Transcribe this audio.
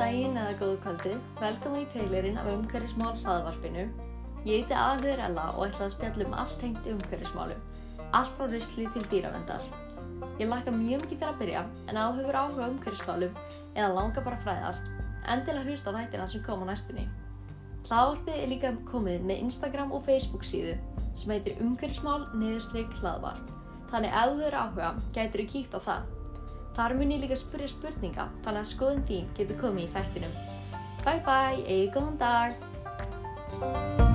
daginn eða góðu kvöldi, velkomin í trailerinn af umhverfismál hlaðvarpinu. Ég heiti Aðalviður Ella og ætla að spjalla um allt tengt umhverfismálum, allt frá risli til dýravendar. Ég lakka mjög mikið til að byrja, en að þú hefur áhuga umhverfismálum eða langar bara að fræðast, endilega hlusta þættina sem kom á næstunni. Hlaðvarpið er líka komið með Instagram og Facebook síðu sem heitir umhverfismál niðurstryk hlaðvarp. Þannig ef þú eru áhuga, gætir þú kíkt á það. Þar mun ég líka spyrja spurninga, þannig að skoðun þín getur komið í þættinum. Bye bye, eigið góðan dag!